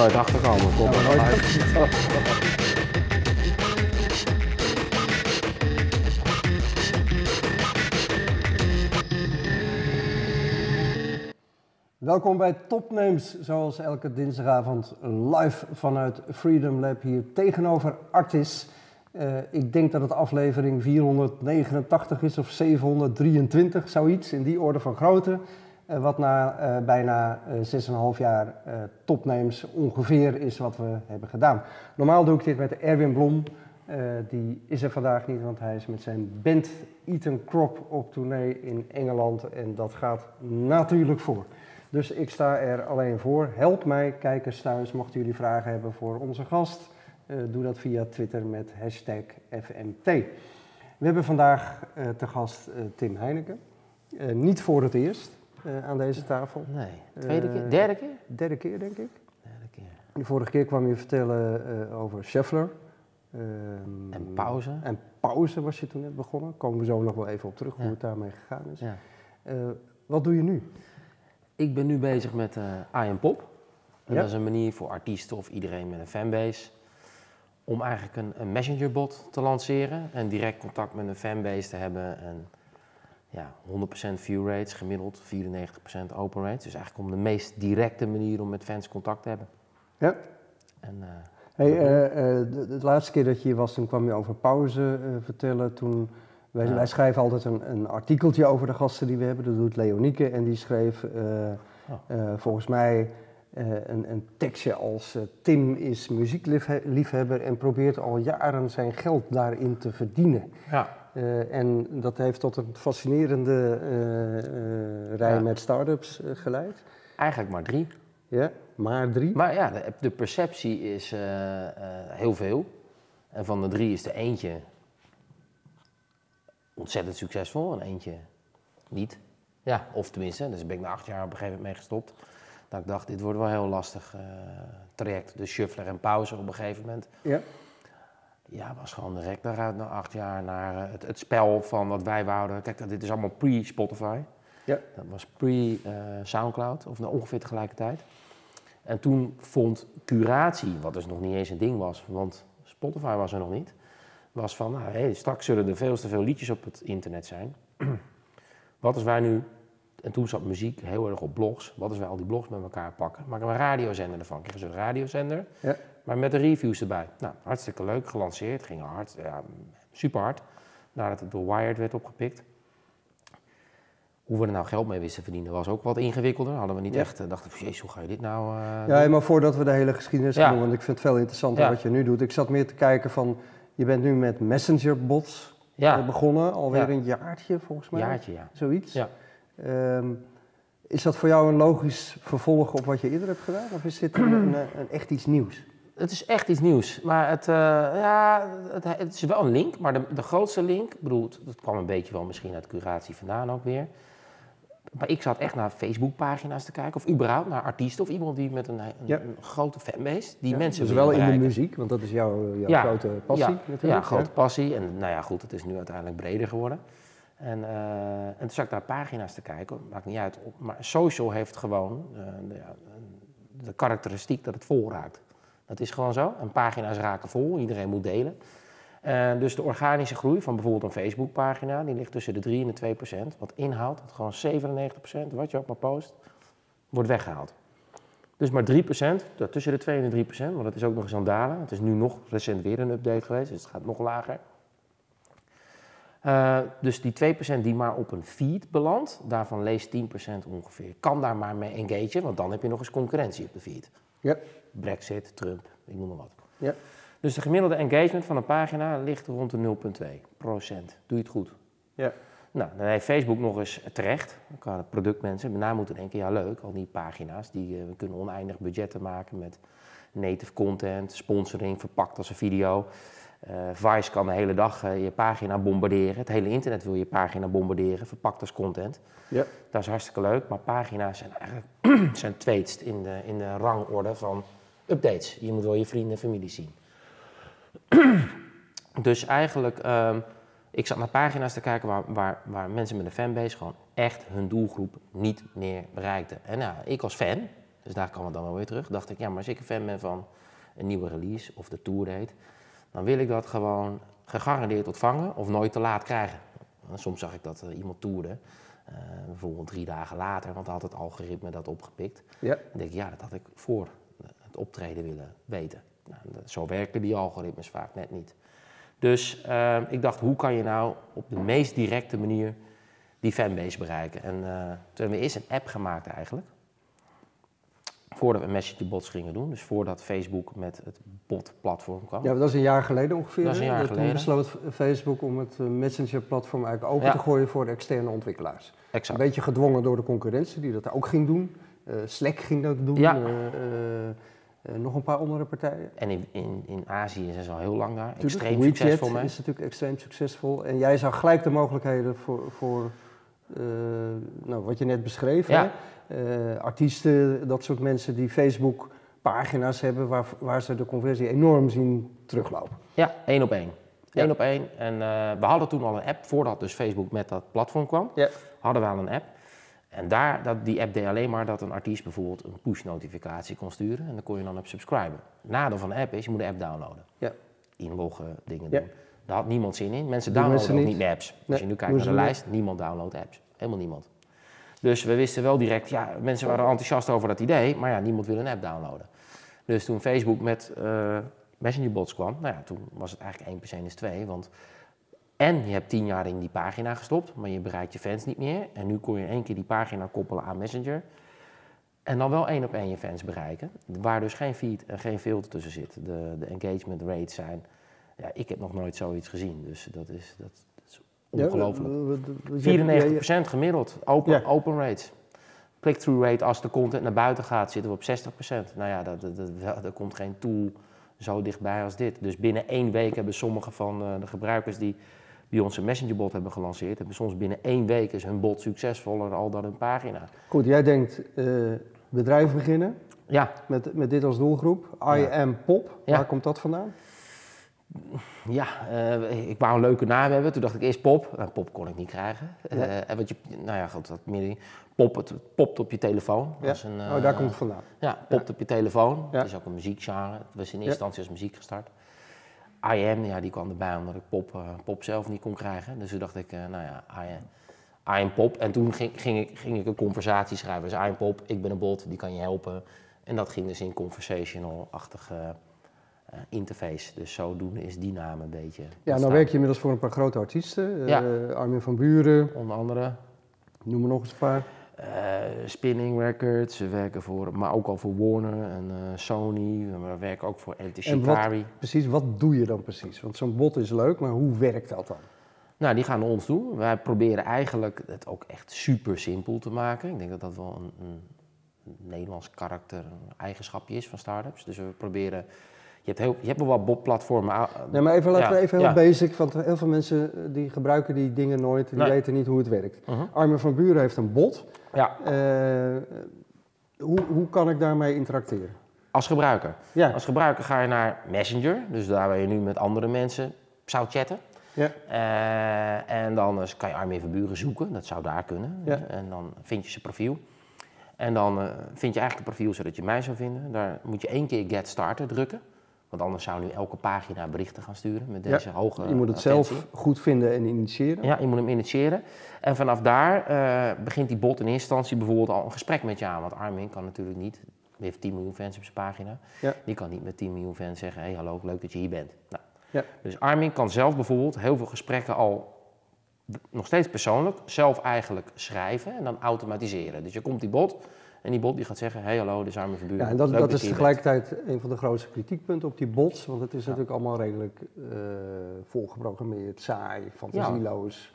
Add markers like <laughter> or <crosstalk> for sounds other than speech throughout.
nooit achter komen. Tot Ja, maar nooit. <laughs> Welkom bij Topnames, zoals elke dinsdagavond live vanuit Freedom Lab hier tegenover Artis. Eh, ik denk dat het aflevering 489 is of 723, zoiets in die orde van grootte. Eh, wat na eh, bijna eh, 6,5 jaar eh Topnames ongeveer is wat we hebben gedaan. Normaal doe ik dit met Erwin Blom. Die is er vandaag niet, want hij is met zijn band Eton Crop op tournee in Engeland. En dat gaat natuurlijk voor. Dus ik sta er alleen voor. Help mij, kijkers thuis, mochten jullie vragen hebben voor onze gast. doe dat via Twitter met hashtag FMT. We hebben vandaag te gast Tim Heineken. Niet voor het eerst eh, aan deze tafel. Nee, tweede Eh, keer? Derde keer? Derde keer, denk ik. Derde keer. De vorige keer kwam je vertellen eh, over Scheffler. Ehm, En pauze? En pauze was je toen net begonnen. Komen we zo nog wel even op terug hoe het daarmee gegaan is. Ja. Eh, wat doe je nu? Ik ben nu bezig met eh I Am Pop. En Ja. dat is een manier voor artiesten of iedereen met een fanbase om eigenlijk een, een messengerbot te lanceren en direct contact met een fanbase te hebben. En ja, 100% view rates, gemiddeld 94% open rates. Dus eigenlijk om de meest directe manier om met fans contact te hebben. Ja. En, eh, Hey, eh, eh, de, de laatste keer dat je hier was, toen kwam je over pauze vertellen. Toen, wij, Ja. wij schrijven altijd een, een artikeltje over de gasten die we hebben. Dat doet Leonieke en die schreef Oh. volgens mij een, een tekstje als Tim is muziekliefhebber en probeert al jaren zijn geld daarin te verdienen. ja. Eh, en dat heeft tot een fascinerende eh, eh, rij Ja. met start-ups geleid. Eigenlijk maar drie. Ja, maar drie. Maar ja, de, de perceptie is heel veel. En van de drie is er eentje ontzettend succesvol en eentje niet. Ja, of tenminste, dus ben ik na acht jaar op een gegeven moment mee gestopt. Dat ik dacht, dit wordt wel een heel lastig eh, traject. Dus shuffler en pauze op een gegeven moment. Ja. Ja, was gewoon direct daaruit na acht jaar naar eh, het, het spel van wat wij wouden. Kijk, dit is allemaal pre-Spotify. Ja. Dat was pre-Soundcloud, of nou ongeveer tegelijkertijd. En toen vond curatie, wat dus nog niet eens een ding was, want Spotify was er nog niet, was van, nou, hey, straks zullen er veel te veel liedjes op het internet zijn. <clears throat> wat als wij nu, en toen zat muziek heel erg op blogs, wat als wij al die blogs met elkaar pakken, maken we een radiozender ervan. Kregen ze een radiozender, Ja. Maar met de reviews erbij. Nou, hartstikke leuk, gelanceerd, ging hard, ja, super hard. Nadat het door Wired werd opgepikt. Hoe we er nou geld mee wisten verdienen was ook wat ingewikkelder. Hadden we niet Ja. echt, eh, dachten we, jezus, hoe ga je dit nou eh, Ja, maar voordat we de hele geschiedenis Ja. doen, want ik vind het veel interessanter wat je nu doet. Ik zat meer te kijken van, je bent nu met messengerbots eh, Ja, begonnen, alweer een jaartje volgens mij. jaartje, ja. Zoiets. Ja. Ehm, is dat voor jou een logisch vervolg op wat je eerder hebt gedaan? Of is dit een, <clears throat> een, een echt iets nieuws? Het is echt iets nieuws. Maar het, eh, ja, het, het is wel een link. Maar de, de grootste link, bedoel, dat kwam een beetje wel misschien uit curatie vandaan ook weer. Maar ik zat echt naar Facebookpagina's te kijken. Of überhaupt naar artiesten of iemand die met een, een, Ja. een grote fanbase. Die Ja, mensen Dus wel in de muziek, want dat is jouw, jouw Ja. grote passie ja, natuurlijk. Ja, grote passie. En nou ja, goed, het is nu uiteindelijk breder geworden. En, eh, en toen zat ik naar pagina's te kijken, maakt niet uit. Maar social heeft gewoon eh, de karakteristiek dat het vol raakt. Dat is gewoon zo. En pagina's raken vol, iedereen moet delen. Eh, dus de organische groei van bijvoorbeeld een Facebookpagina, die ligt tussen de 3 en de 2 procent. Wat inhoudt, dat gewoon 97 procent, wat je ook maar post, wordt weggehaald. Dus maar 3 procent, tussen de 2 en de 3 procent, want het is ook nog eens aan het dalen. Het is nu nog recent weer een update geweest, dus het gaat nog lager. Eh, dus die 2% die maar op een feed belandt, daarvan leest 10% ongeveer. Kan daar maar mee engagen, want dan heb je nog eens concurrentie op de feed. Ja. Brexit, Trump, ik noem maar wat. Ja. Dus de gemiddelde engagement van een pagina ligt rond de 0,2 procent. Doe je het goed. Ja. Nou, dan heeft Facebook nog eens terecht, qua productmensen, met name moeten denken, ja leuk, al die pagina's, die eh, kunnen oneindig budgetten maken met native content, sponsoring, verpakt als een video. Eh, Vice kan de hele dag eh, je pagina bombarderen, het hele internet wil je pagina bombarderen, verpakt als content. Ja. Dat is hartstikke leuk, maar pagina's zijn eigenlijk <clears throat> zijn tweetst in de, in de rangorde van updates. Je moet wel je vrienden en familie zien. <clears throat> dus eigenlijk, ehm, ik zat naar pagina's te kijken waar, waar, waar mensen met een fanbase gewoon echt hun doelgroep niet meer bereikten. En nou, ik als fan, Dus daar kwam het dan wel weer terug. Dacht ik, ja, maar als ik een fan ben van een nieuwe release of de tour date, dan wil ik dat gewoon gegarandeerd ontvangen of nooit te laat krijgen. En soms zag ik dat uh, iemand toerde, uh, bijvoorbeeld drie dagen later, want dan had het algoritme dat opgepikt. Ja. Dan denk ik, ja, dat had ik voor het optreden willen weten. Nou, zo werken die algoritmes vaak net niet. Dus uh, ik dacht, hoe kan je nou op de meest directe manier die fanbase bereiken? En uh, toen hebben we eerst een app gemaakt eigenlijk. Voordat we Messenger bots gingen doen. Dus voordat Facebook met het bot-platform kwam. Ja, dat is een jaar geleden ongeveer. Dat is een jaar Toen geleden. besloot Facebook om het Messenger-platform eigenlijk open Ja. te gooien voor de externe ontwikkelaars. Exact. Een beetje gedwongen door de concurrentie die dat ook ging doen. Eh, Slack ging dat doen. Ja. Eh, eh, eh, nog een paar andere partijen. En in, in, in Azië zijn ze al heel lang daar. Tuurlijk, Extreem WeChat succesvol mee. is natuurlijk extreem succesvol. En jij zag gelijk de mogelijkheden voor, voor eh, nou, wat je net beschreef. Ja. Hè? Eh, artiesten, dat soort mensen die Facebook pagina's hebben waar, waar ze de conversie enorm zien teruglopen. Ja, één op één. Ja. Eén op één. En eh, we hadden toen al een app, voordat dus Facebook met dat platform kwam, Ja. hadden we al een app. En daar, dat, die app deed alleen maar dat een artiest bijvoorbeeld een push-notificatie kon sturen. En dan kon je dan op subscriben. Nadeel van de app is, je moet de app downloaden. Ja. Inloggen, dingen doen. Daar had niemand zin in. Mensen Doen downloaden mensen ook niet. meer apps. Nee, Als je nu kijkt naar de lijst, niemand downloadt apps. Helemaal niemand. Dus we wisten wel direct, ja, mensen waren enthousiast over dat idee, maar ja, niemand wil een app downloaden. Dus toen Facebook met eh Messenger bots kwam, nou ja, toen was het eigenlijk 1 plus 1 is 2, want en je hebt 10 jaar in die pagina gestopt, maar je bereikt je fans niet meer. En nu kon je in één keer die pagina koppelen aan Messenger. En dan wel één op één je fans bereiken, waar dus geen feed en geen filter tussen zit. De, de engagement rates zijn, ja, ik heb nog nooit zoiets gezien, dus dat is, dat, dat is ongelooflijk. Ja, we- we- we- je- 94% gemiddeld, open, Ja. open rates. Click-through rate als de content naar buiten gaat, zitten we op 60%. Nou ja, dat, dat, dat, er komt geen tool zo dichtbij als dit. Dus binnen één week hebben sommige van eh, de gebruikers die bij ons een messengerbot hebben gelanceerd, hebben soms binnen één week is hun bot succesvoller al dan hun pagina. Goed, jij denkt eh, bedrijf beginnen Ja, met, met dit als doelgroep. I Ja. am pop, Ja. waar komt dat vandaan? Ja eh, ik wou een leuke naam hebben. Toen dacht ik eerst pop. Nou, pop kon ik niet krijgen. Eh, en wat je, nou ja, goed, dat meer, pop, het popt op je telefoon. Ja. Een, oh, daar eh, komt het vandaan. Ja, popt op je telefoon. Ja. Het is ook een muziekgenre. Het was in eerste instantie als muziek gestart. I Am, ja, die kwam erbij omdat ik pop, pop zelf niet kon krijgen. Dus toen dacht ik, nou ja, I Am, I am Pop. En toen ging, ging, ik, ging ik een conversatie schrijven. Dus I Am Pop, ik ben een bot, die kan je helpen. En dat ging dus in conversational-achtige interface. Dus zodoende is die naam een beetje Ja, nou werk je inmiddels voor een paar grote artiesten. Ja. Eh, Armin van Buren, Onder andere noem er nog eens een paar. eh, Spinning Records, we werken voor, maar ook al voor Warner en eh, Sony. We werken ook voor Elite En wat-. Precies, wat doe je dan precies? Want zo'n bot is leuk, maar hoe werkt dat dan? Nou, die gaan naar ons toe. Wij proberen eigenlijk het ook echt super simpel te maken. Ik denk dat dat wel een, een Nederlands karakter, een eigenschapje is van startups. Dus we proberen. Je hebt, heel, je hebt wel wat bot-platformen. ah, Nee, maar even, laten Ja, we even heel ja. basic, want heel veel mensen eh, die gebruiken die dingen nooit, die Nee. weten niet hoe het werkt. Mhm. Armin van Buren heeft een bot. Ja, Eh, hoe, hoe kan ik daarmee interacteren? als gebruiker. Ja, Als gebruiker ga je naar Messenger, dus daar waar je nu met andere mensen zou chatten. ja, Eh, en dan kan je Armin van Buren zoeken, dat zou daar kunnen. Ja. En dan vind je zijn profiel. En dan vind je eigenlijk een profiel zodat je mij zou vinden. Daar moet je één keer Get Started drukken. Want anders zou nu elke pagina berichten gaan sturen met Ja, deze hoge je moet het attentie. zelf goed vinden en initiëren. Ja, je moet hem initiëren. En vanaf daar eh, begint die bot in eerste instantie bijvoorbeeld al een gesprek met je aan. Want Armin kan natuurlijk niet, die heeft 10 miljoen fans op zijn pagina. Ja. Die kan niet met 10 miljoen fans zeggen, hey, hallo, leuk dat je hier bent. Nou, Ja. Dus Armin kan zelf bijvoorbeeld heel veel gesprekken al nog steeds persoonlijk, zelf eigenlijk schrijven en dan automatiseren. Dus je komt die bot en die bot die gaat zeggen, hey, hallo, dit van Buren. Ja, en dat, dat is tegelijkertijd een van de grootste kritiekpunten op die bots, want het is natuurlijk allemaal redelijk eh, volgeprogrammeerd, saai, fantasieloos.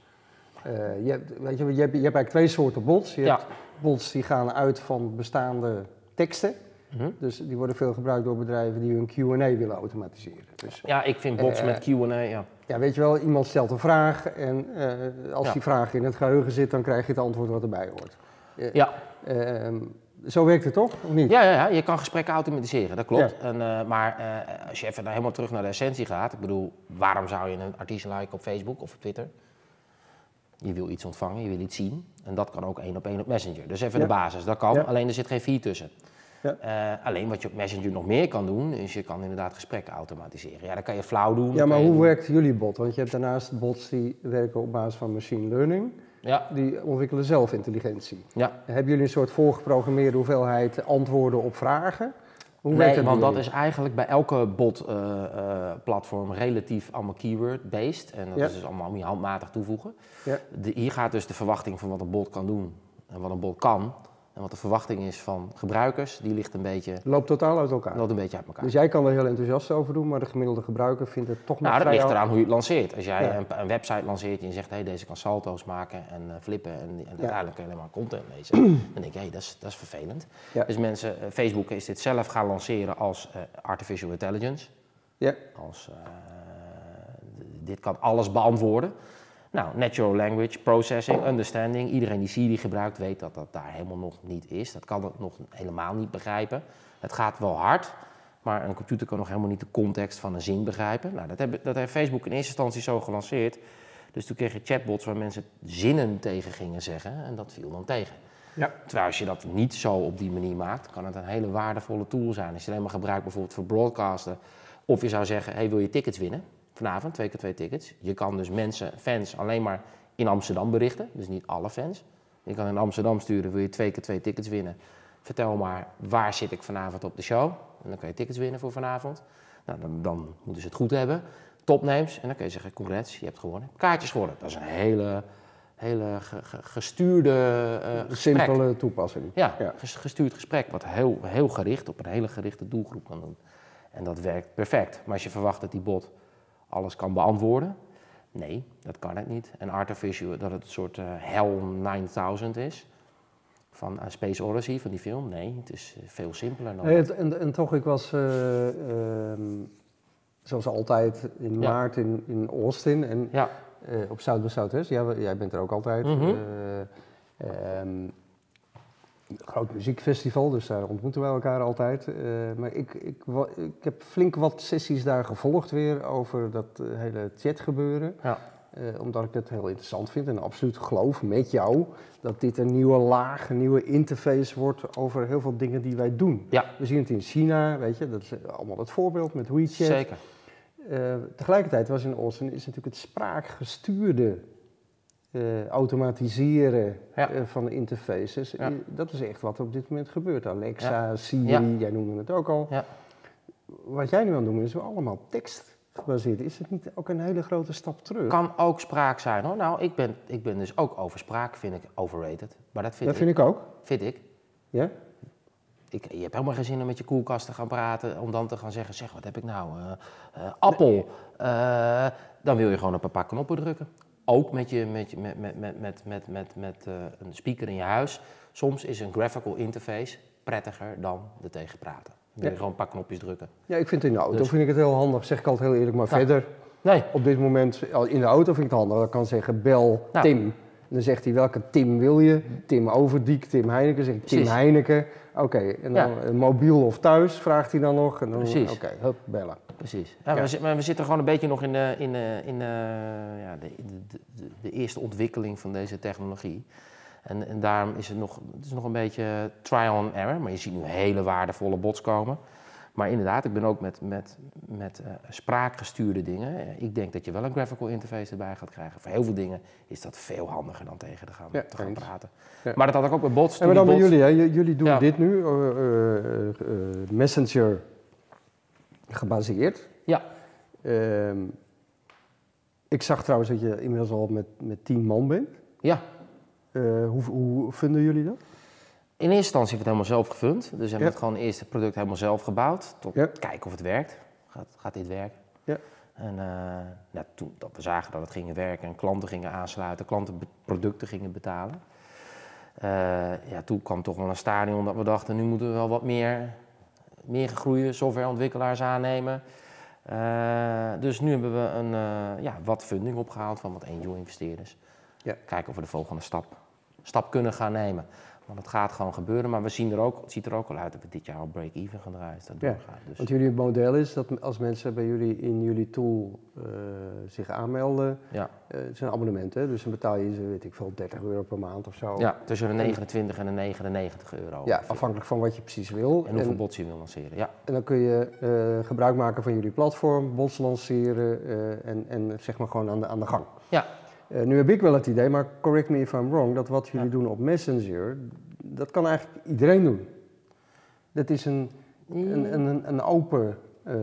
Eh, je, hebt, weet je, je, hebt, je hebt eigenlijk twee soorten bots. Je Ja. hebt bots die gaan uit van bestaande teksten, Mhm. dus die worden veel gebruikt door bedrijven die hun Q&A willen automatiseren. Dus Ja, ik vind bots Eh, met Q&A, ja. ja, weet je wel, iemand stelt een vraag en als Ja. die vraag in het geheugen zit, dan krijg je het antwoord wat erbij hoort. Ja, Ehm, zo werkt het toch, of niet? Ja, ja, ja, je kan gesprekken automatiseren, dat klopt. En, eh, maar eh, als je even helemaal terug naar de essentie gaat, ik bedoel, waarom zou je een artiest liken op Facebook of op Twitter? Je wil iets ontvangen, je wil iets zien. En dat kan ook één op één op Messenger. Dus even Ja. de basis, dat kan. Ja. Alleen er zit geen feed tussen. Ja. Eh, alleen wat je op Messenger nog meer kan doen, is je kan inderdaad gesprekken automatiseren. Ja, dan kan je flauw doen. Ja, maar hoe doen- werkt jullie bot? Want je hebt daarnaast bots die werken op basis van machine learning. Ja, Die ontwikkelen zelf intelligentie. ja. Hebben jullie een soort voorgeprogrammeerde hoeveelheid antwoorden op vragen? Hoe Nee, want dat is eigenlijk bij elke bot-platform relatief allemaal keyword-based. En dat Ja. is dus allemaal handmatig toevoegen. Ja. De, hier gaat dus de verwachting van wat een bot kan doen en wat een bot kan. En wat de verwachting is van gebruikers, die ligt een beetje, Loopt totaal uit elkaar. loopt een beetje uit elkaar. Dus jij kan er heel enthousiast over doen, maar de gemiddelde gebruiker vindt het toch nog Nou, dat ligt eraan hoe je het lanceert. Als jij Ja. een, een website lanceert en je zegt, hé, deze kan salto's maken en eh, flippen en, en uiteindelijk alleen maar content lezen, <clears throat> dan denk je, hé, dat, is, dat is vervelend. Ja. Dus mensen, eh, Facebook is dit zelf gaan lanceren als eh, artificial intelligence. Ja, Als, dit kan alles beantwoorden. Nou, natural language processing, understanding. Iedereen die Siri gebruikt weet dat dat daar helemaal nog niet is. Dat kan het nog helemaal niet begrijpen. Het gaat wel hard, maar een computer kan nog helemaal niet de context van een zin begrijpen. Nou, dat, hebben, dat heeft Facebook in eerste instantie zo gelanceerd. Dus toen kreeg je chatbots waar mensen zinnen tegen gingen zeggen en dat viel dan tegen. Ja. Terwijl als je dat niet zo op die manier maakt, kan het een hele waardevolle tool zijn. Als je het alleen maar gebruikt bijvoorbeeld voor broadcasten. Of je zou zeggen, hey, wil je tickets winnen? Vanavond, twee keer twee tickets. Je kan dus mensen, fans, alleen maar in Amsterdam berichten. Dus niet alle fans. Je kan in Amsterdam sturen, wil je twee keer twee tickets winnen? Vertel maar, waar zit ik vanavond op de show? En dan kan je tickets winnen voor vanavond. Nou, dan, dan moeten ze het goed hebben. Topnames. En dan kun je zeggen, congrats, je hebt gewonnen. Kaartjes gewonnen. Dat is een hele, hele ge- ge- gestuurde gesprek. simpele toepassing. Ja, Ja. ges- gestuurd gesprek, wat heel, heel gericht op een hele gerichte doelgroep kan doen. En dat werkt perfect. Maar als je verwacht dat die bot alles kan beantwoorden, nee, dat kan het niet. En artificial, dat het een soort eh, Hell 9000 is, van eh, Space Odyssey, van die film, nee, het is eh, veel simpeler dan Nee, dat. het- en, en toch, ik was eh, ehm, zoals altijd in Ja. maart in, in Austin en Ja, op South by Southwest. Ja, jij bent er ook altijd. Mhm. Eh, ehm, groot muziekfestival, dus daar ontmoeten we elkaar altijd. Eh, maar ik, ik, ik heb flink wat sessies daar gevolgd weer over dat eh, hele chatgebeuren. ja, Eh, omdat ik het heel interessant vind en absoluut geloof met jou dat dit een nieuwe laag, een nieuwe interface wordt over heel veel dingen die wij doen. ja We zien het in China, weet je, dat is allemaal het voorbeeld met WeChat. zeker. Tegelijkertijd was in Austin is natuurlijk het spraakgestuurde eh, automatiseren Ja. eh, van de interfaces. Ja. Dat is echt wat op dit moment gebeurt. Alexa, Siri, jij noemde het ook al. Ja. Wat jij nu aan het doen is wel allemaal tekst gebaseerd. Is het niet ook een hele grote stap terug? Kan ook spraak zijn hoor. Nou, ik ben, ik ben dus ook over spraak, vind ik overrated. Maar dat vind, dat ik, vind ik ook. vind ik. Ja? Ik, je hebt helemaal geen zin om met je koelkast te gaan praten, om dan te gaan zeggen, zeg, wat heb ik nou? eh, appel. Dan wil je gewoon op een paar knoppen drukken. Ook met, je, met, met, met, met, met, met, met, met eh, een speaker in je huis. Soms is een graphical interface prettiger dan er tegen praten. Dan je gewoon een paar knopjes drukken. Ja, ik vind in de auto Dus- vind ik het heel handig, zeg ik altijd heel eerlijk. Maar Ja. verder, Nee, op dit moment, in de auto vind ik het handig. Dat ik kan zeggen, bel Nou. Tim. En dan zegt hij, welke Tim wil je? Tim Overdiek, Tim Heineken. Zeg ik, Tim Precies. Heineken. Oké, en dan Ja. eh, mobiel of thuis, vraagt hij dan nog. En dan, Precies. Oké, hup, bellen. precies. Ja, Ja. We, maar we zitten gewoon een beetje nog in, de, in, de, in de, de, de, de eerste ontwikkeling van deze technologie. En, en daarom is het nog, het is nog een beetje trial and error. Maar je ziet nu hele waardevolle bots komen. Maar inderdaad, ik ben ook met, met, met eh, spraakgestuurde dingen. Eh, Ik denk dat je wel een graphical interface erbij gaat krijgen. Voor heel veel dingen is dat veel handiger dan tegen te gaan, Ja, te gaan praten. Ja. Maar dat had ik ook met bots. En maar dan bij bots- jullie, hè? Jullie doen Ja. dit nu, eh, Messenger gebaseerd. Ja, Ehm, ik zag trouwens dat je inmiddels al met, met 10 man bent. ja. Hoe, hoe vinden jullie dat? In eerste instantie hebben we het helemaal zelf gefund. Dus we hebben Ja. het gewoon het eerste product helemaal zelf gebouwd. Tot kijken of het werkt. Gaat, gaat dit werken? Ja. En eh, nou, toen dat we zagen dat het ging werken en klanten gingen aansluiten, klanten producten gingen betalen. eh, ja, toen kwam toch wel een stadion dat we dachten, nu moeten we wel wat meer, meer gegroeide softwareontwikkelaars aannemen. Eh, dus nu hebben we een, ja, wat funding opgehaald van wat angel investeerders. Ja. Kijken of we de volgende stap, stap kunnen gaan nemen. Want het gaat gewoon gebeuren, maar we zien er ook, het ziet er ook al uit dat we dit jaar al break-even gaan draaien. dat Ja, doorgaat. Dus, Want jullie model is dat als mensen bij jullie in jullie tool eh, zich aanmelden, ja. eh, het zijn abonnementen, hè? dus dan betaal je ze, weet ik veel, 30 euro per maand of zo. ja, tussen de 29 en de 99 euro. Ja, afhankelijk van wat je precies wil. En hoeveel bots je wil lanceren. Ja, En dan kun je eh, gebruik maken van jullie platform, bots lanceren en, en zeg maar gewoon aan de, aan de gang. Ja. Eh, nu heb ik wel het idee, maar correct me if I'm wrong, dat wat jullie Ja. doen op Messenger, dat kan eigenlijk iedereen doen. Dat is een, een, een, een open eh,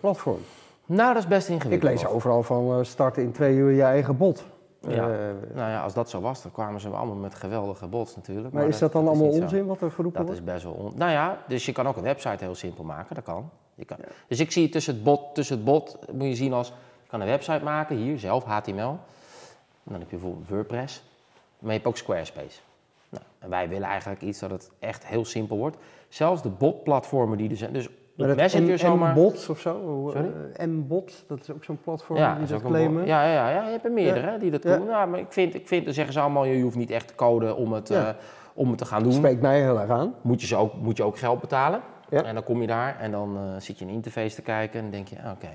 platform. Nou, dat is best Ik ingewikkeld. lees overal van eh, starten in twee uur je eigen bot. Ja. Nou ja, als dat zo was, dan kwamen ze allemaal met geweldige bots natuurlijk. maar is dat dan allemaal zo. onzin wat er geroepen Dat wordt? is best wel on... Nou ja, dus je kan ook een website heel simpel maken, dat kan. Je kan... Dus ik zie tussen het bot, tussen het bot moet je zien als, je kan een website maken, hier zelf, HTML. Dan heb je bijvoorbeeld WordPress, maar je hebt ook Squarespace. Nou, en wij willen eigenlijk iets dat het echt heel simpel wordt. Zelfs de botplatformen die er zijn, dus Maar dat Messenger M- zomaar... M-bots of zo? Hoe, Sorry? eh, M-bot, dat is ook zo'n platform Ja, die dat claimen. Ja, ja, ja, ja, je hebt er meerdere hè, die dat Ja. doen. Ja, maar ik vind, ik vind, dan zeggen ze allemaal, je hoeft niet echt te coden om het, Ja. eh, om het te gaan Dat doen. spreekt mij heel erg aan. moet je, ze ook, moet je ook geld betalen. Ja. En dan kom je daar en dan eh, zit je een interface te kijken en dan denk je, ah, oké,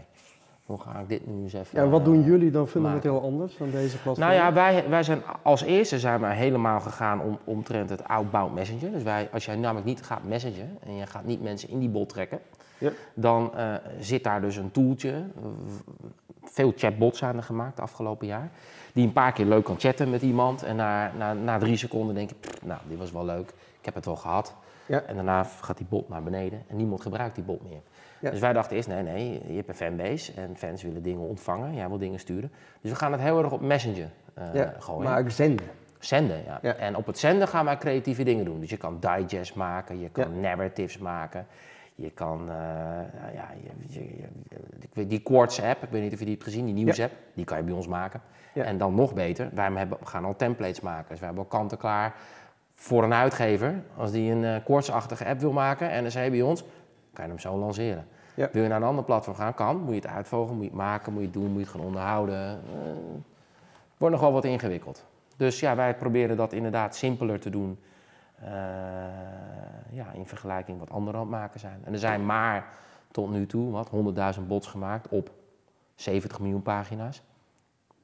hoe ga ik dit nu eens even... Ja, en wat eh, doen jullie dan fundamenteel anders dan deze platform? Nou ja, wij, wij zijn als eerste zijn wij helemaal gegaan om, omtrent het outbound messenger. Dus wij, als jij namelijk niet gaat messengen en je gaat niet mensen in die bot trekken, Ja. dan eh, zit daar dus een toeltje. eh, Veel chatbots zijn er gemaakt de afgelopen jaar. Die een paar keer leuk kan chatten met iemand. En na, na, na drie seconden denk je, "Pff, nou, dit was wel leuk. Ik heb het wel gehad. Ja. En daarna gaat die bot naar beneden en niemand gebruikt die bot meer. Ja. Dus wij dachten eerst, nee, nee, je hebt een fanbase en fans willen dingen ontvangen. Jij wil dingen sturen. Dus we gaan het heel erg op Messenger eh ja, gooien. maar zenden. Zenden, ja. Ja. En op het zenden gaan wij creatieve dingen doen. Dus je kan digest maken, je kan narratives maken. Je kan, nou ja, je, die Quartz app, ik weet niet of je die hebt gezien, die nieuws app, die kan je bij ons maken. En dan nog beter, wij hebben, gaan al templates maken. Dus we hebben al kanten klaar voor een uitgever. Als die een Quartz-achtige app wil maken en dan zei bij ons, kan je hem zo lanceren. Ja. Wil je naar een ander platform gaan, kan. Moet je het uitvogelen, moet je het maken, moet je het doen, moet je het gaan onderhouden. Eh, wordt nog wel wat ingewikkeld. Dus ja, wij proberen dat inderdaad simpeler te doen. eh, ja, in vergelijking wat anderen aan het maken zijn. En er zijn maar tot nu toe wat 100.000 bots gemaakt op 70 miljoen pagina's.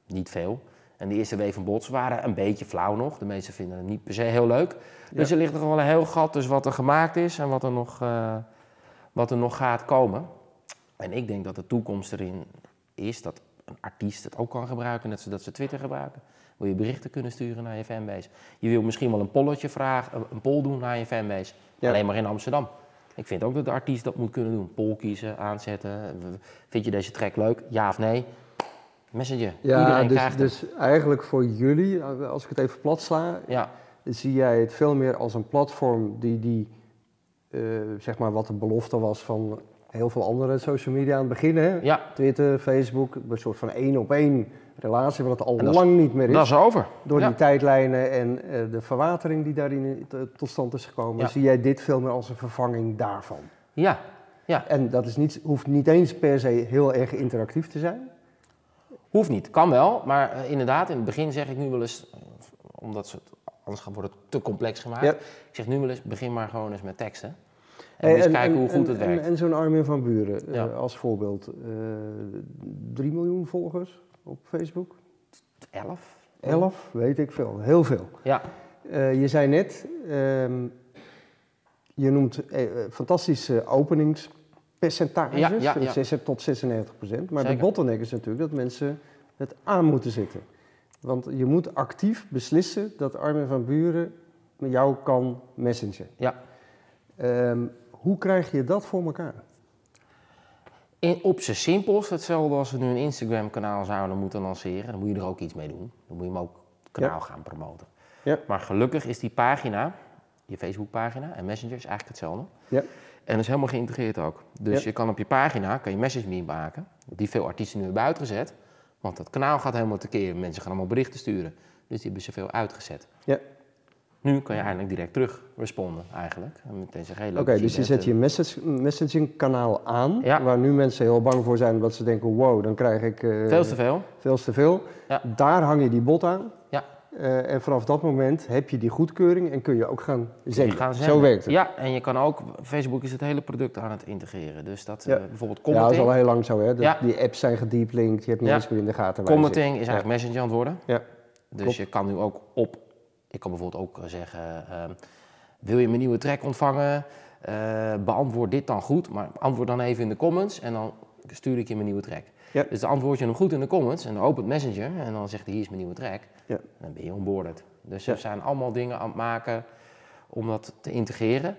Niet veel. En de eerste wave van bots waren een beetje flauw nog. De meesten vinden het niet per se heel leuk. Dus Ja. er ligt nog wel een heel gat tussen wat er gemaakt is en wat er nog, eh, wat er nog gaat komen. En ik denk dat de toekomst erin is dat een artiest het ook kan gebruiken, net zoals dat ze Twitter gebruiken. Wil je berichten kunnen sturen naar je fanbase. Je wil misschien wel een polletje vragen, een poll doen naar je fanbase. Ja. Alleen maar in Amsterdam. Ik vind ook dat de artiest dat moet kunnen doen. Poll kiezen, aanzetten. Vind je deze track leuk? Ja of nee? Messenger. Ja, Iedereen dus, krijgt dus eigenlijk voor jullie, als ik het even plat sla, Ja, zie jij het veel meer als een platform die, die zeg maar wat de belofte was van heel veel andere social media aan het begin. Hè? ja, Twitter, Facebook, een soort van één op één relatie, wat het al is- lang niet meer is. dat is over. Door ja. die tijdlijnen en eh, de verwatering die daarin te- tot stand is gekomen, Ja. zie jij dit veel meer als een vervanging daarvan. Ja, ja. En dat is niet, hoeft niet eens per se heel erg interactief te zijn. Hoeft niet, kan wel, maar eh, inderdaad, in het begin zeg ik nu wel eens, eh, omdat ze het, anders wordt het te complex gemaakt. Ja. Ik zeg nu wel eens, begin maar gewoon eens met teksten. En eens kijken hoe goed het en- werkt. En, zo'n Armin van Buren eh, als voorbeeld. eh 3 miljoen volgers op Facebook? 11? 11, weet ik veel. Heel veel. Ja, Eh, je zei net, ehm, je noemt fantastische openingspercentages, Ja, ja, van ja. 6 tot 96 procent. Maar de bottleneck is natuurlijk dat mensen het aan moeten zitten. Want je moet actief beslissen dat Armin van Buren met jou kan messengen. ja. Ehm, hoe krijg je dat voor elkaar? In, op zijn simpelst, hetzelfde als we nu een Instagram kanaal zouden moeten lanceren, dan moet je er ook iets mee doen. Dan moet je hem ook het kanaal gaan promoten. Ja. Maar gelukkig is die pagina, je Facebook pagina en Messenger is eigenlijk hetzelfde. Ja. En dat is helemaal geïntegreerd ook. Dus Ja. je kan op je pagina kan je message me maken, die veel artiesten nu hebben uitgezet. Want dat kanaal gaat helemaal tekeer. Mensen gaan allemaal berichten sturen. Dus die hebben ze veel uitgezet. Ja. Nu kan je eindelijk direct terug responden eigenlijk. En meteen zeggen, Oké, dus je zet je message, messaging kanaal aan, Ja. waar nu mensen heel bang voor zijn omdat ze denken, wow, dan krijg ik eh, Veel te veel. veel te veel. Ja. Daar hang je die bot aan. Ja. Eh, en vanaf dat moment heb je die goedkeuring en kun je ook gaan zenden. gaan Zo werkt het. Ja, en je kan ook, Facebook is het hele product aan het integreren. Dus dat Ja. eh, bijvoorbeeld Ja, dat is commenting. al heel lang zo, hè? Dat- Ja. Die apps zijn gedeeplinkt, je hebt niet Ja. eens meer in de gaten commenting is eigenlijk messenger aan het worden. Ja. Dus klopt. je kan nu ook op, ik kan bijvoorbeeld ook eh, zeggen, ehm, wil je mijn nieuwe track ontvangen? Eh, beantwoord dit dan goed, maar antwoord dan even in de comments en dan stuur ik je mijn nieuwe track. Ja. Dus dan antwoord je hem goed in de comments en dan opent Messenger en dan zegt hij hier is mijn nieuwe track. Ja. Dan ben je onboarded. Dus we zijn allemaal dingen aan het maken om dat te integreren.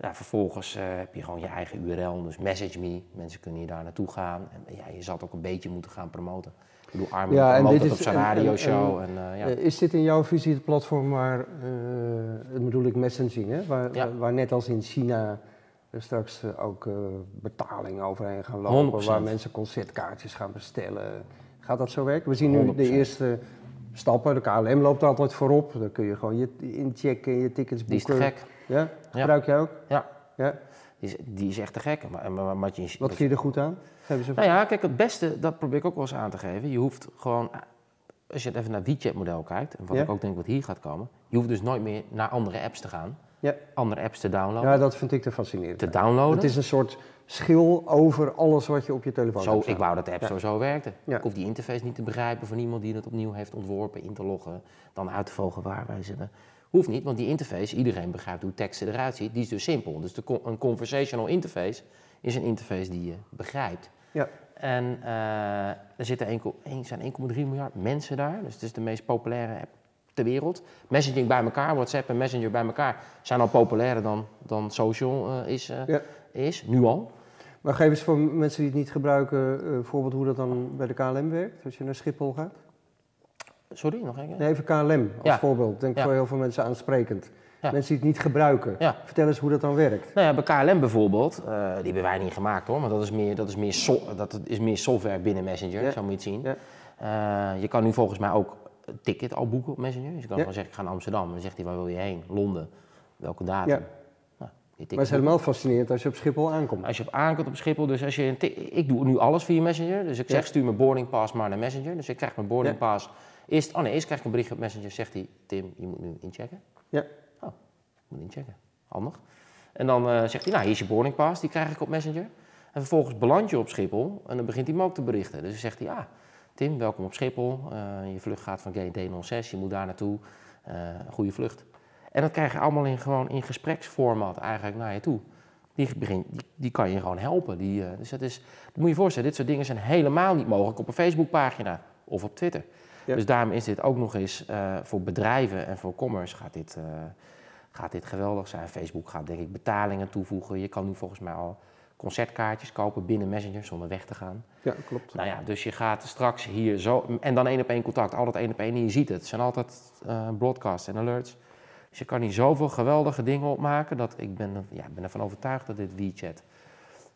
Ja, vervolgens eh, heb je gewoon je eigen URL, dus message me. Mensen kunnen hier daar naartoe gaan. En ja, je zal het ook een beetje moeten gaan promoten. Ik bedoel, Armin Ja, promoot het op zijn en- en- radioshow. En, eh, ja. Eh, is dit in jouw visie het platform waar, dat bedoel ik messaging, hè? Waar, Ja. waar, waar net als in China straks ook betalingen overheen gaan lopen, 100%. waar mensen concertkaartjes gaan bestellen. Gaat dat zo werken? We zien nu de 100%. eerste stappen, de KLM loopt altijd voorop, dan kun je gewoon je inchecken, je tickets Die is boeken. te gek. Ja? Gebruik jij ook? Ja, Ja? die is, die is echt te gek. Maar, maar, maar wat je, Wat vind je er goed aan? Geef eens even. Nou ja, kijk, het beste, dat probeer ik ook wel eens aan te geven. Je hoeft gewoon, als je even naar het WeChat-model kijkt, en wat Ja. ik ook denk wat hier gaat komen, je hoeft dus nooit meer naar andere apps te gaan. Ja. Andere apps te downloaden. Ja, dat vind ik te fascinerend. te downloaden. Het is een soort schil over alles wat je op je telefoon Zo, hebt ik wou dat de app Ja. sowieso werkte. Ja. Ik hoef die interface niet te begrijpen van iemand die het opnieuw heeft ontworpen, in te loggen, dan uit te vogelen waar wij zitten. Hoeft niet, want die interface, iedereen begrijpt hoe teksten eruit ziet, die is dus simpel. Dus de, een conversational interface is een interface die je begrijpt. Ja. En eh, er zitten 1, één- zijn 1,3 miljard mensen daar, dus het is de meest populaire app ter wereld. Messaging bij elkaar, WhatsApp en Messenger bij elkaar zijn al populairder dan, dan social eh, is, eh, Ja. Is, nu al. Maar geef eens voor mensen die het niet gebruiken, eh, een voorbeeld hoe dat dan bij de KLM werkt, als je naar Schiphol gaat. Sorry, nog een keer? Nee, even KLM als Ja. voorbeeld. Denk Ja. voor heel veel mensen aansprekend. Ja. Mensen die het niet gebruiken. Vertel eens hoe dat dan werkt. Nou ja, bij KLM bijvoorbeeld, eh, die hebben wij niet gemaakt hoor, maar dat is meer, dat is meer, so- dat is meer software binnen Messenger, zo moet je het zien. Eh, je kan nu volgens mij ook een ticket al boeken op Messenger. Dus je kan gewoon zeggen, ik ga naar Amsterdam. En dan zegt hij, waar wil je heen? Londen. Welke datum? Maar het is helemaal fascinerend als je op Schiphol aankomt. Als je op aankomt op Schiphol, dus als je ik doe nu alles via Messenger. Dus ik zeg, Ja. stuur mijn boarding pass maar naar Messenger. Dus ik krijg mijn boarding Ja. pass. Eerst, oh nee, eerst krijg ik een bericht op Messenger. Zegt hij, Tim, je moet nu inchecken. Ja. Oh, ik moet inchecken. Handig. En dan eh, zegt hij, nou, hier is je boarding pass. Die krijg ik op Messenger. En vervolgens beland je op Schiphol. En dan begint hij me ook te berichten. Dus dan zegt hij, ja, Tim, welkom op Schiphol. Eh, je vlucht gaat van gate D06. Je moet daar naartoe. Eh, goede vlucht. En dat krijg je allemaal in, gewoon in gespreksformat eigenlijk naar je toe. Die, die, die kan je gewoon helpen. Die, eh, dus dat is, dat moet je je voorstellen, dit soort dingen zijn helemaal niet mogelijk op een Facebookpagina of op Twitter. Ja. Dus daarom is dit ook nog eens eh, voor bedrijven en voor commerce gaat dit, eh, gaat dit geweldig zijn. Facebook gaat denk ik betalingen toevoegen. Je kan nu volgens mij al concertkaartjes kopen binnen Messenger zonder weg te gaan. Ja, klopt. Nou ja, dus je gaat straks hier zo. En dan één op één contact, altijd één op één en je ziet het. Het zijn altijd broadcasts en alerts. Dus je kan hier zoveel geweldige dingen opmaken dat ik ben, ja, ben ervan overtuigd dat dit WeChat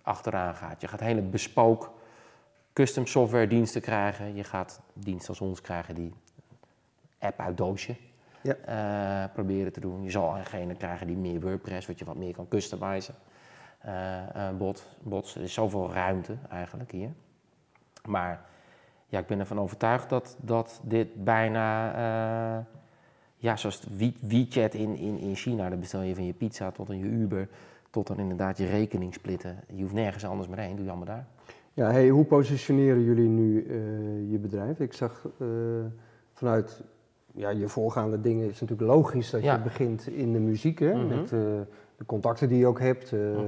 achteraan gaat. Je gaat hele bespook custom software diensten krijgen. Je gaat diensten als ons krijgen die app uit doosje Ja. eh, proberen te doen. Je zal degene krijgen die meer WordPress, wat je wat meer kan customizen. Bot, bots. Er is zoveel ruimte eigenlijk hier. Maar ja, ik ben ervan overtuigd dat, dat dit bijna, ja, zoals We- WeChat in, in, in China, daar bestel je van je pizza tot aan je Uber, tot dan inderdaad je rekening splitten. Je hoeft nergens anders meer heen, doe je allemaal daar. Ja, hey, hoe positioneren jullie nu eh, je bedrijf? Ik zag eh, vanuit ja, je voorgaande dingen is natuurlijk logisch dat Ja. je begint in de muziek, hè? Mhm. met eh, de contacten die je ook hebt. Mhm.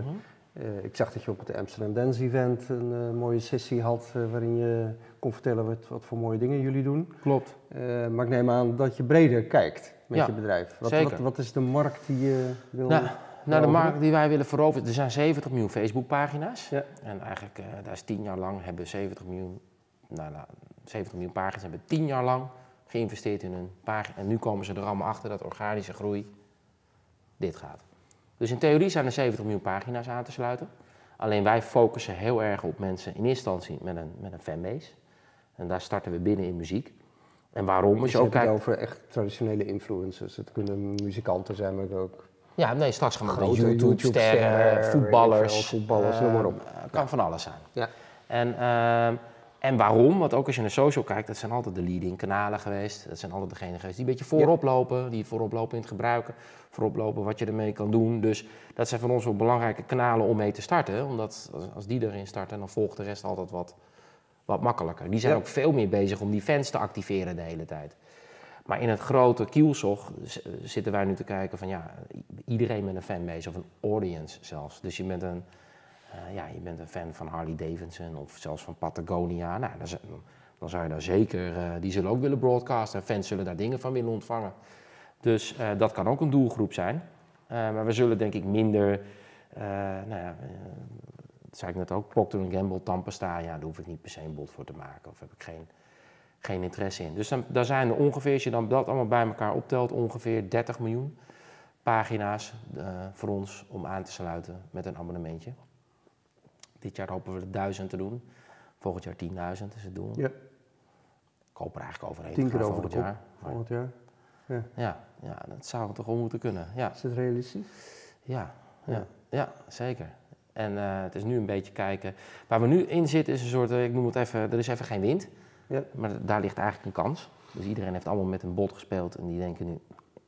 Eh, ik zag dat je op het Amsterdam Dance Event een eh, mooie sessie had eh, waarin je kon vertellen wat, wat voor mooie dingen jullie doen. Klopt. Maar ik neem aan dat je breder kijkt met Ja, je bedrijf. Wat, zeker. Wat, wat is de markt die je wil Nou, Nou, de markt die wij willen veroveren, er zijn 70 miljoen Facebookpagina's. Ja. En eigenlijk, eh, daar is 10 jaar lang, hebben 70 miljoen, nou, nou, 70 miljoen pagina's hebben 10 jaar lang geïnvesteerd in hun pagina. En nu komen ze er allemaal achter dat organische groei dit gaat. Dus in theorie zijn er 70 miljoen pagina's aan te sluiten. Alleen wij focussen heel erg op mensen in eerste instantie met een, met een fanbase. En daar starten we binnen in muziek. En waarom? Dus je je ook kijkt. over echt traditionele influencers. Het kunnen muzikanten zijn, maar ook Ja, nee, straks gaan we Grote YouTube-sterren, voetballers. voetballers, noem maar op. eh, kan van alles zijn. Ja. En ehm, En waarom? Want ook als je naar social kijkt, dat zijn altijd de leading kanalen geweest. Dat zijn altijd degenen geweest die een beetje voorop lopen, die voorop lopen in het gebruiken, voorop lopen wat je ermee kan doen. Dus dat zijn van ons wel belangrijke kanalen om mee te starten. Omdat als, die erin starten, dan volgt de rest altijd wat, wat makkelijker. Die zijn Ja. ook veel meer bezig om die fans te activeren de hele tijd. Maar in het grote kielzog zitten wij nu te kijken van ja, iedereen met een fanbase of een audience zelfs. Dus je bent een, eh, ja, je bent een fan van Harley Davidson of zelfs van Patagonia. Nou, dan, dan zou je daar zeker, eh, die zullen ook willen broadcasten. En fans zullen daar dingen van willen ontvangen. Dus eh, dat kan ook een doelgroep zijn. Maar we zullen denk ik minder, nou ja, zei ik net ook, Procter Gamble, Tampesta, ja, daar hoef ik niet per se een bod voor te maken. Of heb ik geen, geen interesse in. Dus daar zijn er ongeveer, als je dan dat allemaal bij elkaar optelt, ongeveer 30 miljoen pagina's voor ons om aan te sluiten met een abonnementje. Dit jaar hopen we er 1000 te doen. Volgend jaar 10.000 is het doel. Ja. Ik hoop er eigenlijk overheen Tien keer over de volgend jaar. Volgend jaar. ja, ja, dat zou toch wel moeten kunnen. Ja, Is het realistisch? ja, Ja. ja, ja zeker. En eh, het is nu een beetje kijken. Waar we nu in zitten is een soort, eh, ik noem het even, er is even geen wind. Ja. Maar daar ligt eigenlijk een kans. Dus iedereen heeft allemaal met een bot gespeeld en die denken nu,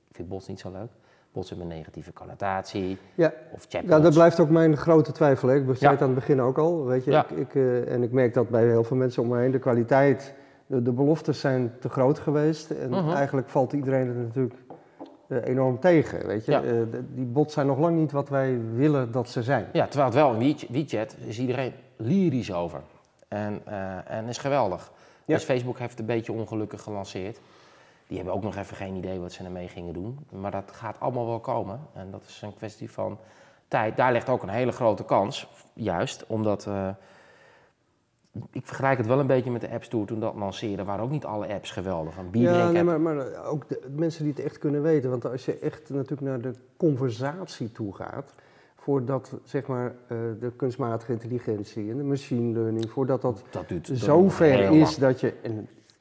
ik vind bots niet zo leuk. Bots een negatieve connotatie. Ja. Of chatbots. Ja, dat blijft ook mijn grote twijfel. Hè. Ik zei Ja. het aan het begin ook al. Weet je, Ja. ik, ik, eh, en ik merk dat bij heel veel mensen om me heen. De kwaliteit, de, de beloftes zijn te groot geweest. En Mhm. eigenlijk valt iedereen er natuurlijk eh, enorm tegen. Weet je? Ja. Eh, die bots zijn nog lang niet wat wij willen dat ze zijn. Ja, terwijl het wel in WeChat, is iedereen lyrisch over. En, en is geweldig. Ja. Dus Facebook heeft het een beetje ongelukkig gelanceerd. Die hebben ook nog even geen idee wat ze ermee gingen doen. Maar dat gaat allemaal wel komen. En dat is een kwestie van tijd. Daar ligt ook een hele grote kans. Juist, omdat... eh, ik vergelijk het wel een beetje met de App Store. Toen dat lanceerde, waren ook niet alle apps geweldig. Een Ja, nee, maar, maar ook de mensen die het echt kunnen weten. Want als je echt natuurlijk naar de conversatie toe gaat, voordat zeg maar eh, de kunstmatige intelligentie en de machine learning, voordat dat dat duurt zo ver is lang. dat je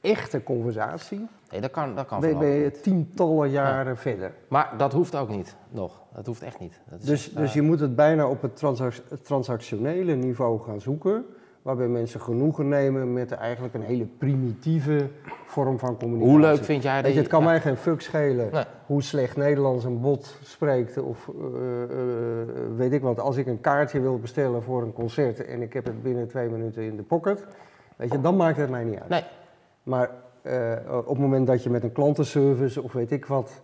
echte conversatie, Nee, dat kan, dat kan ben, je tientallen jaren verder. Maar dat hoeft ook niet, nog. Dat hoeft echt niet. Dat is Dus, echt, dus eh, je moet het bijna op het, transac- het transactionele niveau gaan zoeken, waarbij mensen genoegen nemen met eigenlijk een hele primitieve vorm van communicatie. Hoe leuk vind jij dat je, het kan ja. mij geen fuck schelen Nee. hoe slecht Nederlands een bot spreekt. Of eh, eh, weet ik wat, als ik een kaartje wil bestellen voor een concert en ik heb het binnen twee minuten in de pocket, weet je, dan maakt het mij niet uit. Nee, Maar eh, op het moment dat je met een klantenservice of weet ik wat,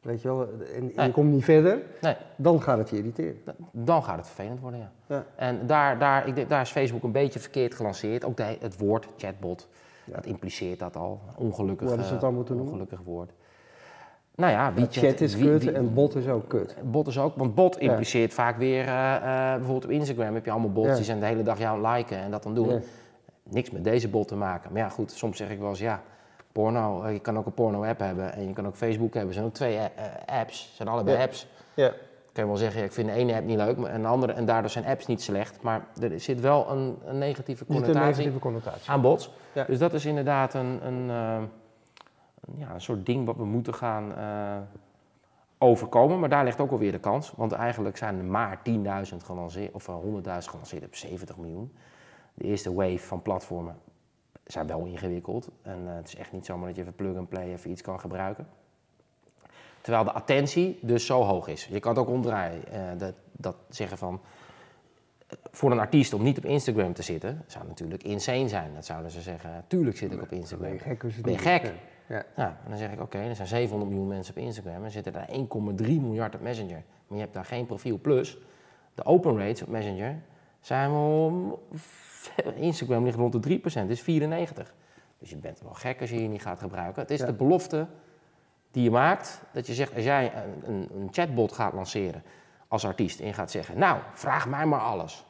weet je wel, en, Nee. je komt niet verder, nee. dan gaat het je irriteren. Dan gaat het vervelend worden, ja. Ja. En daar, daar, ik denk, daar is Facebook een beetje verkeerd gelanceerd. Ook de, het woord chatbot, Ja. dat impliceert dat al. Ongelukkig, Hoe ze het dan moeten noemen? ongelukkig woord. Nou ja, wie Chat is wie- kut wie- en bot is ook kut. Bot is ook, want bot Ja. impliceert vaak weer, eh, eh, bijvoorbeeld op Instagram heb je allemaal bots die zijn de hele dag jou liken en dat dan doen. Niks met deze bot te maken. Maar ja, goed, soms zeg ik wel eens, ja, porno, eh, je kan ook een porno-app hebben en je kan ook Facebook hebben. Er zijn ook twee eh, eh, apps, zijn allebei Ja. apps. Ja. kan je wel zeggen, ik vind de ene app niet leuk maar- en, de andere, en daardoor zijn apps niet slecht. Maar er zit wel een, een negatieve een connotatie negatieve connotatie. aan bots. Ja. Dus dat is inderdaad een, een, ja, een soort ding wat we moeten gaan overkomen. Maar daar ligt ook alweer de kans. Want eigenlijk zijn er maar 10.000 gelanceerd, of eh, 100.000 gelanceerd op 70 miljoen. De eerste wave van platformen zijn wel ingewikkeld. En eh, het is echt niet zomaar dat je even plug-and-play even iets kan gebruiken. Terwijl de attentie dus zo hoog is. Je kan het ook omdraaien. eh, dat, dat zeggen van. eh, Voor een artiest om niet op Instagram te zitten, zou natuurlijk insane zijn. Dat zouden ze zeggen. Tuurlijk zit ik op Ben Instagram. je gek? Ben je gek? Ja. Nou, en dan zeg ik, oké, er zijn 700 miljoen mensen op Instagram en zitten er 1,3 miljard op Messenger. Maar je hebt daar geen profiel. Plus, de open rates op Messenger zijn wel... <laughs> Instagram ligt rond de 3%, dat is 94. Dus je bent wel gek als je je niet gaat gebruiken. Het is Ja. de belofte die je maakt, dat je zegt, als jij een, een, een chatbot gaat lanceren als artiest en je gaat zeggen, nou, vraag mij maar alles.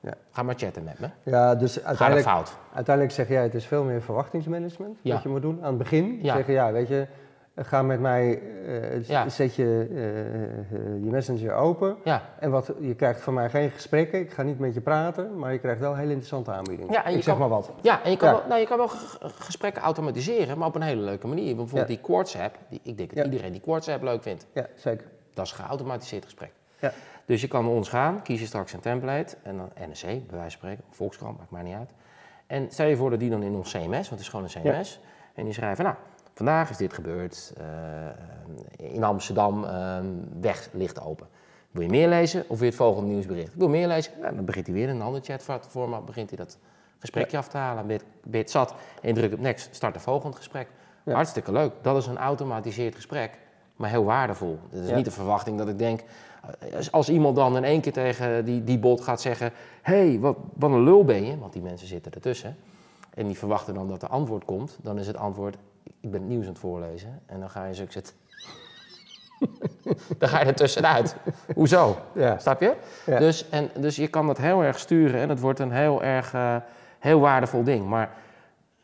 Ja. Ga maar chatten met me. Ja, dus uiteindelijk, fout. uiteindelijk zeg jij, het is veel meer verwachtingsmanagement Ja. wat je moet doen. Aan het begin zeggen, ja, weet je, ga met mij, eh, Ja. zet je eh, eh, je messenger open. Ja, En wat, je krijgt van mij geen gesprekken, ik ga niet met je praten, maar je krijgt wel hele interessante aanbiedingen. Ja, en je ik zeg kan- maar wat. Ja, en je kan, Ja. Wel, nou, je kan wel gesprekken automatiseren, maar op een hele leuke manier. Bijvoorbeeld die Quartz-app, die, ik denk dat iedereen die Quartz-app leuk vindt. Ja, zeker. Dat is een geautomatiseerd gesprek. Ja. Dus je kan naar ons gaan, kies je straks een template, en dan NRC, bij wijze van spreken, Volkskrant, maakt mij niet uit. En stel je voor dat die dan in ons CMS, want het is gewoon een CMS, en die schrijven, nou, vandaag is dit gebeurd, uh, in Amsterdam, uh, weg ligt open. Wil je meer lezen of wil je het volgende nieuwsbericht? Ik wil meer lezen, nou, dan begint hij weer in een ander chatformat, begint hij dat gesprekje af te halen. Ben je het zat en je drukt op next, start een volgend gesprek. Hartstikke leuk, dat is een automatiseerd gesprek, maar heel waardevol. Het is niet de verwachting dat ik denk, als iemand dan in één keer tegen die, die bot gaat zeggen: Hé, hey, wat, wat een lul ben je, want die mensen zitten ertussen. En die verwachten dan dat er antwoord komt, dan is het antwoord: Ik ben het nieuws aan het voorlezen. En dan ga je zo zitten. <laughs> dan ga je er tussenuit. Hoezo? Ja. Snap je? Dus, en, dus je kan dat heel erg sturen en het wordt een heel erg uh, heel waardevol ding. Maar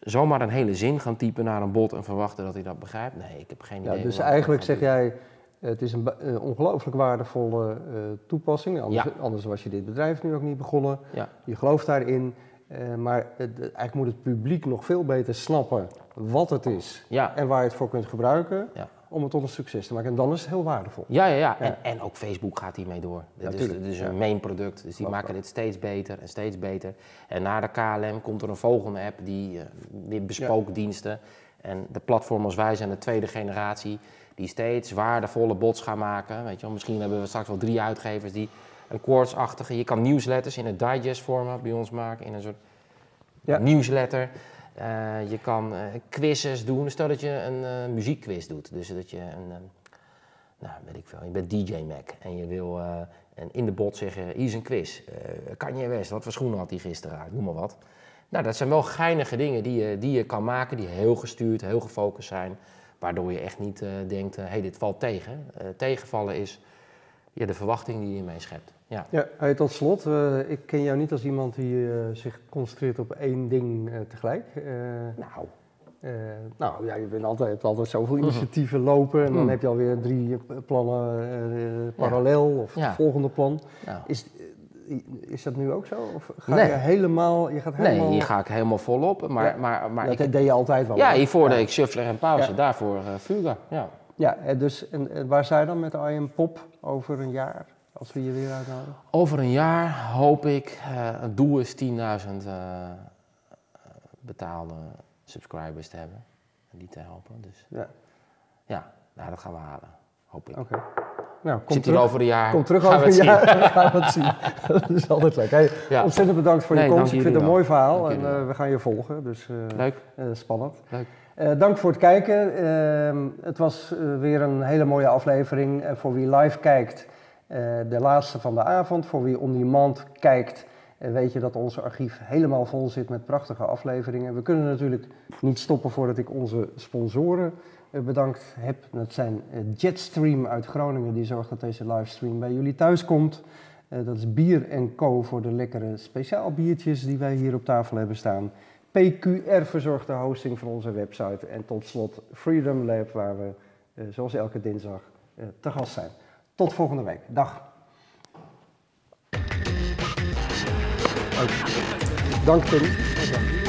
zomaar een hele zin gaan typen naar een bot en verwachten dat hij dat begrijpt? Nee, ik heb geen idee. Ja, dus eigenlijk zeg jij het is een ongelooflijk waardevolle uh, toepassing. Anders, anders, was je dit bedrijf nu ook niet begonnen. Je gelooft daarin. Uh, maar het, eigenlijk moet het publiek nog veel beter snappen wat het is ja. en waar je het voor kunt gebruiken. Ja. Om het tot een succes te maken. En dan is het heel waardevol. Ja, ja, ja. En, en ook Facebook gaat hiermee door. Dit is, dit is een main product. Dus die maken dit steeds beter en steeds beter. En na de KLM komt er een volgende app die weer bespook diensten. En de platform als wij zijn de tweede generatie die steeds waardevolle bots gaan maken. Weet je wel, misschien hebben we straks wel drie uitgevers die een quartz-achtige... Je kan nieuwsletters in een digest-format bij ons maken, in een soort ja. nieuwsletter. Uh, je kan uh, quizzes doen. Stel dat je een uh, muziekquiz doet. Dus dat je een, nou weet ik veel, je bent DJ Mac en je wil en in de bot zeggen, hier is een quiz. kan je West, wat voor schoenen had hij gisteren uit? Noem maar wat. Nou, dat zijn wel geinige dingen die je, die je kan maken, die heel gestuurd, heel gefocust zijn. Waardoor je echt niet denkt, hé, hey, dit valt tegen. Tegenvallen is ja, de verwachting die je mee schept. Ja, ja hey, tot slot, uh, ik ken jou niet als iemand die zich concentreert op één ding tegelijk. nou. nou ja, je bent altijd, hebt altijd zoveel <laughs> initiatieven lopen en dan mhm. heb je alweer drie plannen parallel ja. of het volgende plan. Is, is dat nu ook zo? Of ga nee. je helemaal, je gaat helemaal... Nee, hier ga ik helemaal volop. Maar, ja. maar, maar dat ik... deed je altijd wel. Ja, hiervoor deed ik shuffler en pauze. Daarvoor uh, Fuga, ja. Ja, dus en, en waar zijn dan met I Am Pop over een jaar? Als we je weer uitnodigen? Over een jaar hoop ik, uh, het doel is 10.000 uh, betaalde subscribers te hebben. En die te helpen. Dus ja, ja nou, dat gaan we halen, hoop ik. Oké. Nou, kom Zit terug, over een jaar. Kom terug over een jaar. <laughs> gaan we het zien. <laughs> dat is altijd leuk. Hey, ja. Ontzettend bedankt voor je komst. Ik vind het een mooi verhaal en uh, we gaan je volgen. Dus, uh, leuk. Uh, spannend. Leuk. Dank voor het kijken. Ehm, het was weer een hele mooie aflevering. voor wie live kijkt, de laatste van de avond. Voor wie on demand kijkt, weet je dat onze archief helemaal vol zit met prachtige afleveringen. We kunnen natuurlijk niet stoppen voordat ik onze sponsoren eh, bedankt heb. Dat zijn eh, Jetstream uit Groningen, die zorgt dat deze livestream bij jullie thuis komt. Eh, dat is Bier Co voor de lekkere speciaal biertjes die wij hier op tafel hebben staan. PQR verzorgt de hosting van onze website. En tot slot Freedom Lab, waar we zoals elke dinsdag te gast zijn. Tot volgende week. Dag. Dank Tim.